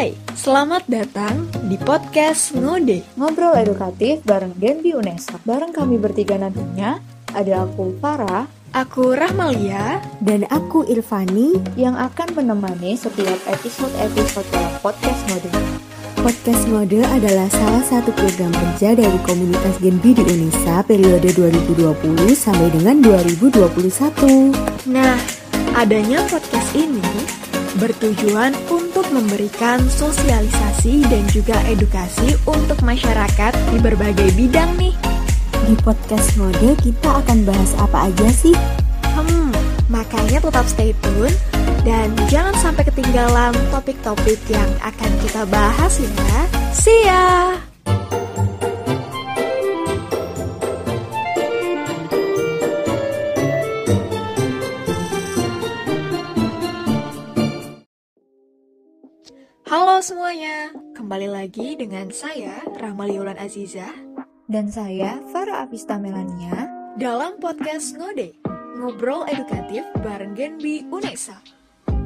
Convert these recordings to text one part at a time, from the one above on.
Hai, selamat datang di podcast Ngode. Ngobrol edukatif bareng Genbi Unesa. Bareng kami bertiga nantinya, ada aku Farah, Aku Rahmalia, Dan aku Irfani, yang akan menemani setiap episode-episode dalam podcast Ngode. podcast Ngode adalah salah satu program kerja dari komunitas Genbi di Unesa periode 2020 sampai dengan 2021. Nah, adanya podcast ini bertujuan untuk memberikan sosialisasi dan juga edukasi untuk masyarakat di berbagai bidang nih. Di podcast Ngode kita akan bahas apa aja sih? Hmm, makanya tetap stay tune dan jangan sampai ketinggalan topik-topik yang akan kita bahas ya. See ya! Halo semuanya, kembali lagi dengan saya Rahmaliulan Aziza Dan saya, Farah Avista Melania, dalam podcast Ngode, ngobrol edukatif bareng Genbi Unesa.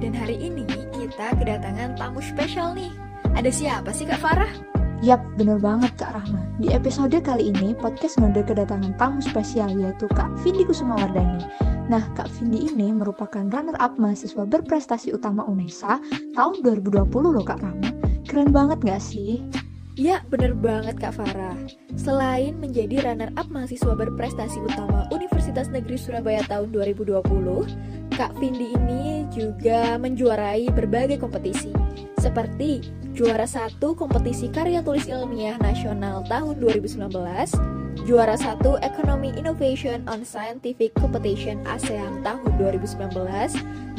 Dan hari ini kita kedatangan tamu spesial nih. Ada siapa sih Kak Farah? Yap, bener banget Kak Rahma. Di episode kali ini, podcast Ngode kedatangan tamu spesial yaitu Kak Vindi Kusuma Wardani. Nah, Kak Vindi ini merupakan runner-up mahasiswa berprestasi utama UNESA tahun 2020 loh Kak Rahma. Keren banget gak sih? Ya, bener banget Kak Farah. Selain menjadi runner-up mahasiswa berprestasi utama Universitas Negeri Surabaya tahun 2020, Kak Vindi ini juga menjuarai berbagai kompetisi, seperti juara satu kompetisi karya tulis ilmiah nasional tahun 2019, juara satu Economy Innovation on Scientific Competition ASEAN tahun 2019,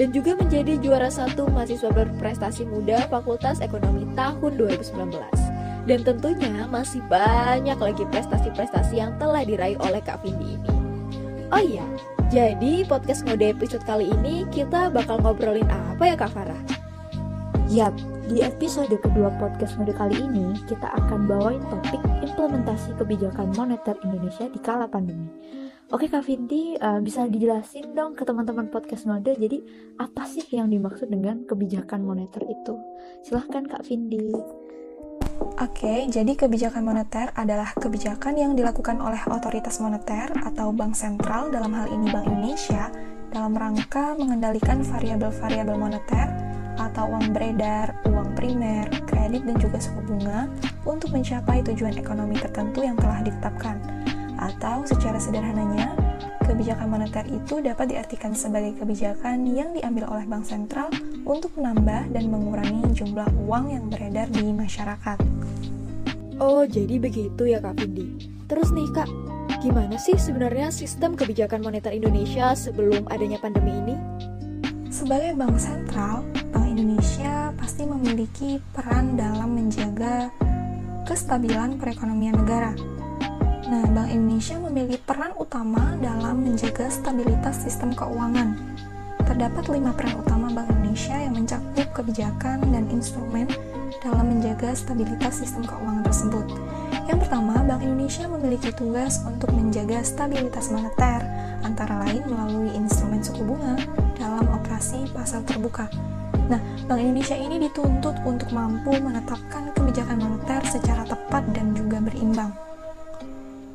dan juga menjadi juara satu mahasiswa berprestasi muda Fakultas Ekonomi tahun 2019. Dan tentunya masih banyak lagi prestasi-prestasi yang telah diraih oleh Kak Vindi ini. Oh iya, jadi podcast ngode episode kali ini kita bakal ngobrolin apa ya Kak Farah? Yap, di episode kedua podcast mode kali ini kita akan bawain topik implementasi kebijakan moneter Indonesia di kala pandemi. Oke Kak Vinti, uh, bisa dijelasin dong ke teman-teman podcast mode, jadi apa sih yang dimaksud dengan kebijakan moneter itu? Silahkan Kak Vindi. Oke, jadi kebijakan moneter adalah kebijakan yang dilakukan oleh otoritas moneter atau bank sentral dalam hal ini Bank Indonesia dalam rangka mengendalikan variabel-variabel moneter atau uang beredar, uang primer, kredit dan juga suku bunga untuk mencapai tujuan ekonomi tertentu yang telah ditetapkan. Atau secara sederhananya, kebijakan moneter itu dapat diartikan sebagai kebijakan yang diambil oleh bank sentral untuk menambah dan mengurangi jumlah uang yang beredar di masyarakat. Oh, jadi begitu ya Kak Vindi. Terus nih Kak, gimana sih sebenarnya sistem kebijakan moneter Indonesia sebelum adanya pandemi ini? Sebagai bank sentral, Bank Indonesia pasti memiliki peran dalam menjaga kestabilan perekonomian negara. Nah, Bank Indonesia memiliki peran utama dalam menjaga stabilitas sistem keuangan. Terdapat lima peran utama Bank Indonesia yang mencakup kebijakan dan instrumen dalam menjaga stabilitas sistem keuangan tersebut. Yang pertama, Bank Indonesia memiliki tugas untuk menjaga stabilitas moneter, antara lain melalui instrumen suku bunga dalam operasi pasar terbuka. Nah, Bank Indonesia ini dituntut untuk mampu menetapkan kebijakan moneter secara tepat dan juga berimbang.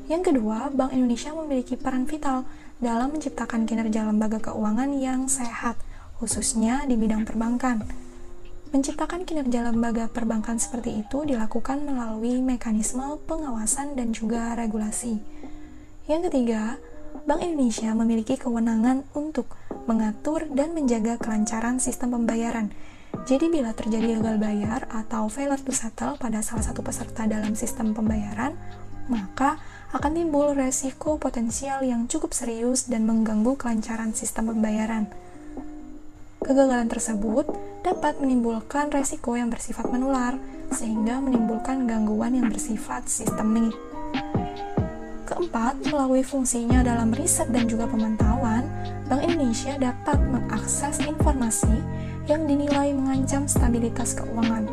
Yang kedua, Bank Indonesia memiliki peran vital dalam menciptakan kinerja lembaga keuangan yang sehat, khususnya di bidang perbankan. Menciptakan kinerja lembaga perbankan seperti itu dilakukan melalui mekanisme pengawasan dan juga regulasi. Yang ketiga, Bank Indonesia memiliki kewenangan untuk mengatur dan menjaga kelancaran sistem pembayaran. Jadi bila terjadi gagal bayar atau failure to settle pada salah satu peserta dalam sistem pembayaran, maka akan timbul resiko potensial yang cukup serius dan mengganggu kelancaran sistem pembayaran. Kegagalan tersebut dapat menimbulkan resiko yang bersifat menular, sehingga menimbulkan gangguan yang bersifat sistemik. Keempat, melalui fungsinya dalam riset dan juga pemantauan, Bank Indonesia dapat mengakses informasi yang dinilai mengancam stabilitas keuangan.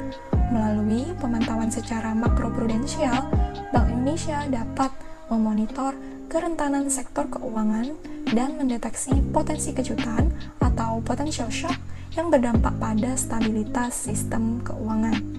Melalui pemantauan secara makroprudensial, Bank Indonesia dapat memonitor kerentanan sektor keuangan dan mendeteksi potensi kejutan atau potential shock yang berdampak pada stabilitas sistem keuangan.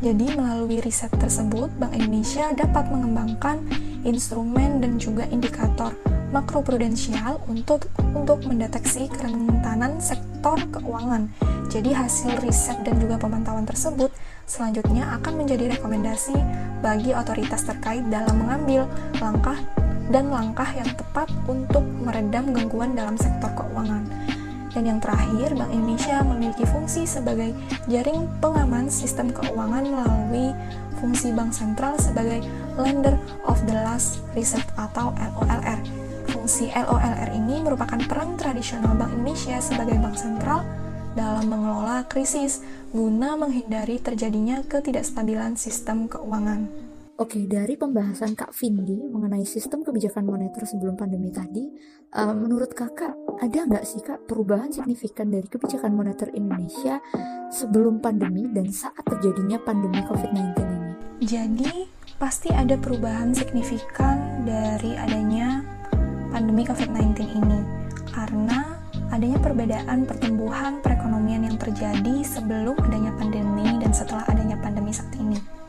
Jadi, melalui riset tersebut, Bank Indonesia dapat mengembangkan instrumen dan juga indikator makroprudensial untuk untuk mendeteksi kerentanan sektor keuangan. Jadi, hasil riset dan juga pemantauan tersebut selanjutnya akan menjadi rekomendasi bagi otoritas terkait dalam mengambil langkah dan langkah yang tepat untuk meredam gangguan dalam sektor keuangan. Dan yang terakhir, Bank Indonesia memiliki fungsi sebagai jaring pengaman sistem keuangan melalui fungsi bank sentral sebagai lender of the last resort atau LOLR. Fungsi LOLR ini merupakan peran tradisional Bank Indonesia sebagai bank sentral dalam mengelola krisis guna menghindari terjadinya ketidakstabilan sistem keuangan. Oke, dari pembahasan Kak Vindi mengenai sistem kebijakan moneter sebelum pandemi tadi, uh, menurut kakak ada nggak sih kak perubahan signifikan dari kebijakan moneter Indonesia sebelum pandemi dan saat terjadinya pandemi COVID-19 ini? Jadi, pasti ada perubahan signifikan dari adanya pandemi COVID-19 ini, karena adanya perbedaan pertumbuhan perekonomian yang terjadi sebelum adanya pandemi dan setelah adanya pandemi saat ini.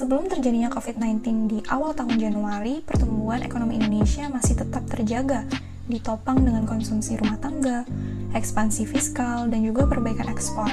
Sebelum terjadinya COVID-19 di awal tahun Januari, pertumbuhan ekonomi Indonesia masih tetap terjaga, ditopang dengan konsumsi rumah tangga, ekspansi fiskal, dan juga perbaikan ekspor.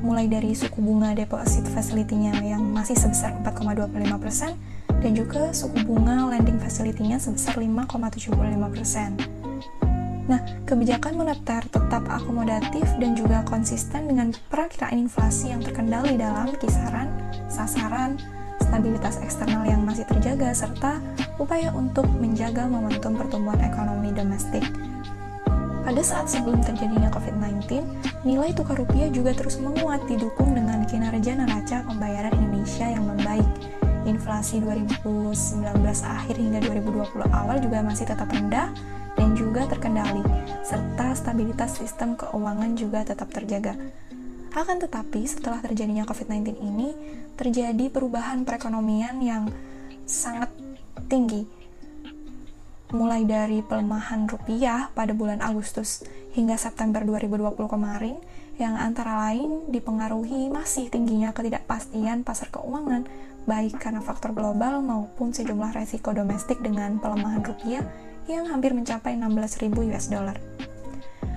Mulai dari suku bunga deposit facility-nya yang masih sebesar 4,25%, dan juga suku bunga lending facility-nya sebesar 5,75%. Nah, kebijakan moneter tetap akomodatif dan juga konsisten dengan perakiraan inflasi yang terkendali dalam kisaran sasaran, stabilitas eksternal yang masih terjaga, serta upaya untuk menjaga momentum pertumbuhan ekonomi domestik. Pada saat sebelum terjadinya COVID-19, nilai tukar rupiah juga terus menguat didukung dengan kinerja neraca pembayaran Indonesia yang membaik. Inflasi 2019 akhir hingga 2020 awal juga masih tetap rendah juga terkendali, serta stabilitas sistem keuangan juga tetap terjaga. Akan tetapi, setelah terjadinya COVID-19 ini, terjadi perubahan perekonomian yang sangat tinggi. Mulai dari pelemahan rupiah pada bulan Agustus hingga September 2020 kemarin, yang antara lain dipengaruhi masih tingginya ketidakpastian pasar keuangan, baik karena faktor global maupun sejumlah resiko domestik dengan pelemahan rupiah yang hampir mencapai 16.000 US dollar.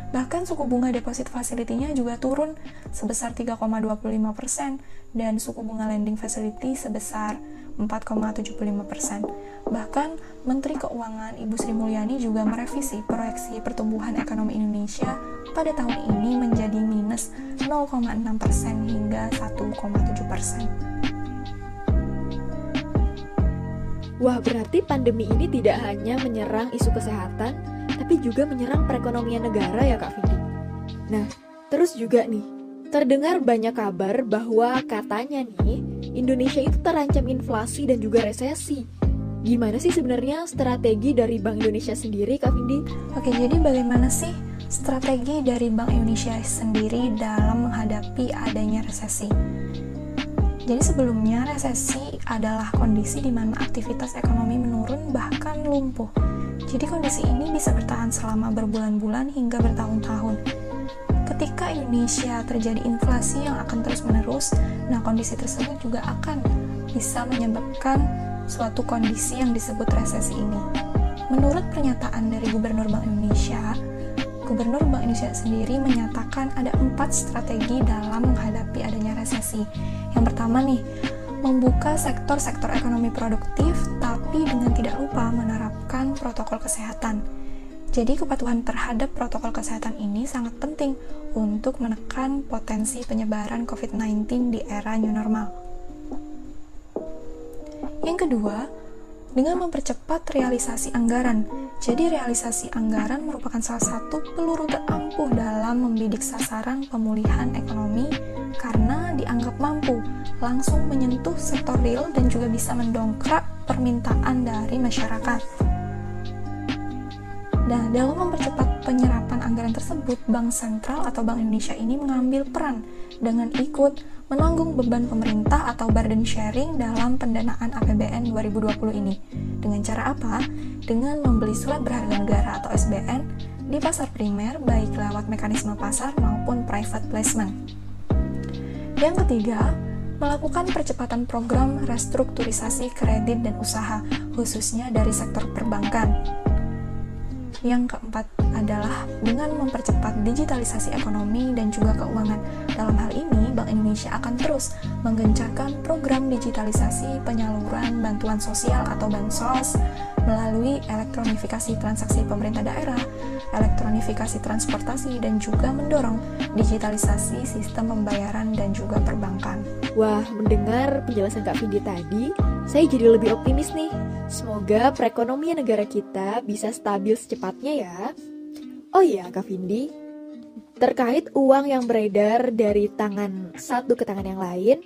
Bahkan suku bunga deposit facility-nya juga turun sebesar 3,25% dan suku bunga lending facility sebesar 4,75%. Bahkan Menteri Keuangan Ibu Sri Mulyani juga merevisi proyeksi pertumbuhan ekonomi Indonesia pada tahun ini menjadi minus 0,6% hingga 1,7%. Wah, berarti pandemi ini tidak hanya menyerang isu kesehatan, tapi juga menyerang perekonomian negara ya Kak Vindi. Nah, terus juga nih, terdengar banyak kabar bahwa katanya nih, Indonesia itu terancam inflasi dan juga resesi. Gimana sih sebenarnya strategi dari Bank Indonesia sendiri, Kak Vindi? Oke, jadi bagaimana sih strategi dari Bank Indonesia sendiri dalam menghadapi adanya resesi? Jadi sebelumnya resesi adalah kondisi di mana aktivitas ekonomi menurun bahkan lumpuh jadi kondisi ini bisa bertahan selama berbulan-bulan hingga bertahun-tahun. Ketika Indonesia terjadi inflasi yang akan terus-menerus, nah kondisi tersebut juga akan bisa menyebabkan suatu kondisi yang disebut resesi ini. Menurut pernyataan dari Gubernur Bank Indonesia, Gubernur Bank Indonesia sendiri menyatakan ada empat strategi dalam menghadapi adanya resesi. Yang pertama nih, membuka sektor-sektor ekonomi produktif, tapi dengan tidak lupa menerapkan protokol kesehatan. Jadi, kepatuhan terhadap protokol kesehatan ini sangat penting untuk menekan potensi penyebaran COVID-19 di era new normal. Yang kedua, dengan mempercepat realisasi anggaran. Jadi, realisasi anggaran merupakan salah satu peluru terampuh dalam membidik sasaran pemulihan ekonomi karena dianggap mampu langsung menyentuh sektor real dan juga bisa mendongkrak permintaan dari masyarakat. Nah, dalam mempercepat penyerapan anggaran tersebut, Bank Sentral atau Bank Indonesia ini mengambil peran dengan ikut menanggung beban pemerintah atau burden sharing dalam pendanaan APBN 2020 ini. Dengan cara apa? Dengan membeli surat berharga negara atau SBN di pasar primer baik lewat mekanisme pasar maupun private placement. Yang ketiga, melakukan percepatan program restrukturisasi kredit dan usaha, khususnya dari sektor perbankan. Yang keempat adalah dengan mempercepat digitalisasi ekonomi dan juga keuangan. Dalam hal ini, Bank Indonesia akan terus menggencarkan program digitalisasi penyaluran bantuan sosial atau bansos melalui elektronifikasi transaksi pemerintah daerah, elektronifikasi transportasi, dan juga mendorong digitalisasi sistem pembayaran dan juga perbankan. Wah, mendengar penjelasan Kak Vindi tadi, saya jadi lebih optimis nih. Semoga perekonomian negara kita bisa stabil secepatnya ya. Oh iya, Kak Vindi, terkait uang yang beredar dari tangan satu ke tangan yang lain,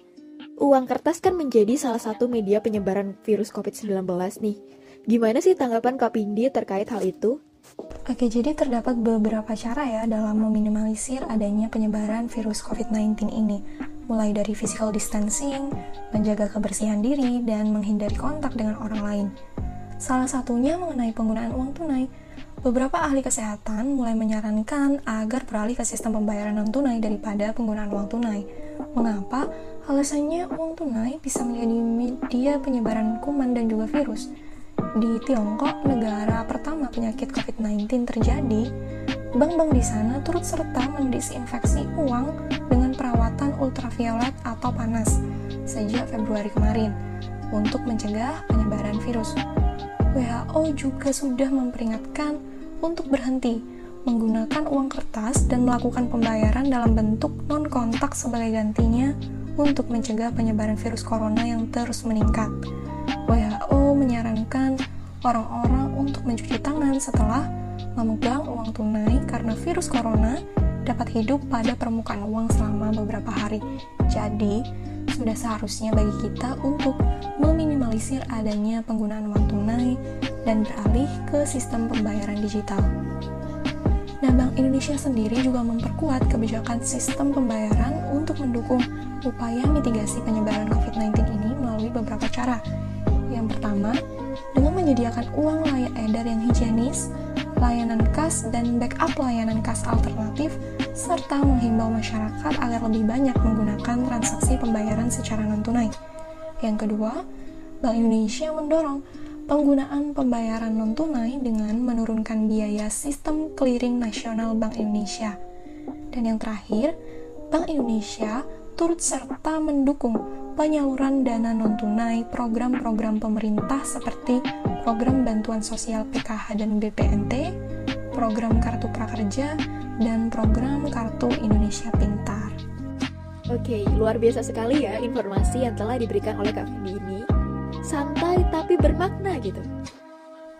uang kertas kan menjadi salah satu media penyebaran virus COVID-19 nih. Gimana sih tanggapan Kak Vindi terkait hal itu? Oke, jadi terdapat beberapa cara ya dalam meminimalisir adanya penyebaran virus COVID-19 ini mulai dari physical distancing, menjaga kebersihan diri, dan menghindari kontak dengan orang lain. Salah satunya mengenai penggunaan uang tunai. Beberapa ahli kesehatan mulai menyarankan agar beralih ke sistem pembayaran non-tunai daripada penggunaan uang tunai. Mengapa? Alasannya uang tunai bisa menjadi media penyebaran kuman dan juga virus. Di Tiongkok, negara pertama penyakit COVID-19 terjadi, bank-bank di sana turut serta mendisinfeksi uang ultraviolet atau panas sejak Februari kemarin untuk mencegah penyebaran virus. WHO juga sudah memperingatkan untuk berhenti menggunakan uang kertas dan melakukan pembayaran dalam bentuk non-kontak sebagai gantinya untuk mencegah penyebaran virus corona yang terus meningkat. WHO menyarankan orang-orang untuk mencuci tangan setelah memegang uang tunai karena virus corona dapat hidup pada permukaan uang selama beberapa hari. Jadi, sudah seharusnya bagi kita untuk meminimalisir adanya penggunaan uang tunai dan beralih ke sistem pembayaran digital. Nah, Bank Indonesia sendiri juga memperkuat kebijakan sistem pembayaran untuk mendukung upaya mitigasi penyebaran COVID-19 ini melalui beberapa cara. Yang pertama, dengan menyediakan uang layak edar yang higienis, layanan kas dan backup layanan kas alternatif, serta menghimbau masyarakat agar lebih banyak menggunakan transaksi pembayaran secara non-tunai. Yang kedua, Bank Indonesia mendorong penggunaan pembayaran non-tunai dengan menurunkan biaya sistem clearing nasional Bank Indonesia. Dan yang terakhir, Bank Indonesia turut serta mendukung penyaluran dana non-tunai program-program pemerintah seperti program bantuan sosial PKH dan BPNT, program kartu prakerja, dan program kartu Indonesia Pintar. Oke, luar biasa sekali ya informasi yang telah diberikan oleh Kak Vindi ini santai tapi bermakna gitu.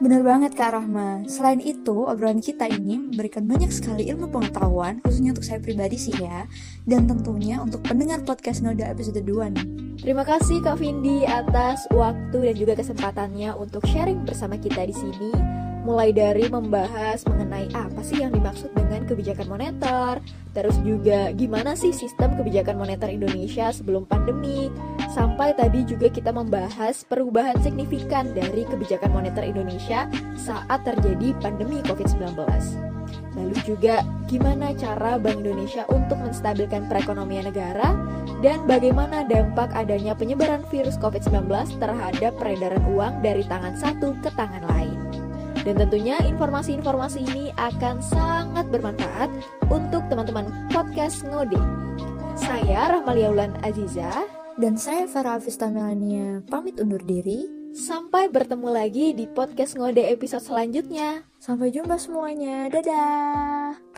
Benar banget Kak Rahma. Selain itu, obrolan kita ini memberikan banyak sekali ilmu pengetahuan, khususnya untuk saya pribadi sih ya, dan tentunya untuk pendengar podcast Noda episode 2 nih. Terima kasih Kak Vindi atas waktu dan juga kesempatannya untuk sharing bersama kita di sini mulai dari membahas mengenai apa sih yang dimaksud dengan kebijakan moneter, terus juga gimana sih sistem kebijakan moneter Indonesia sebelum pandemi, sampai tadi juga kita membahas perubahan signifikan dari kebijakan moneter Indonesia saat terjadi pandemi COVID-19. Lalu juga gimana cara Bank Indonesia untuk menstabilkan perekonomian negara dan bagaimana dampak adanya penyebaran virus COVID-19 terhadap peredaran uang dari tangan satu ke tangan lain. Dan tentunya informasi-informasi ini akan sangat bermanfaat untuk teman-teman podcast Ngode. Saya Rahmalia Ulan Aziza Dan saya Farah Afista Melania pamit undur diri. Sampai bertemu lagi di podcast Ngode episode selanjutnya. Sampai jumpa semuanya. Dadah.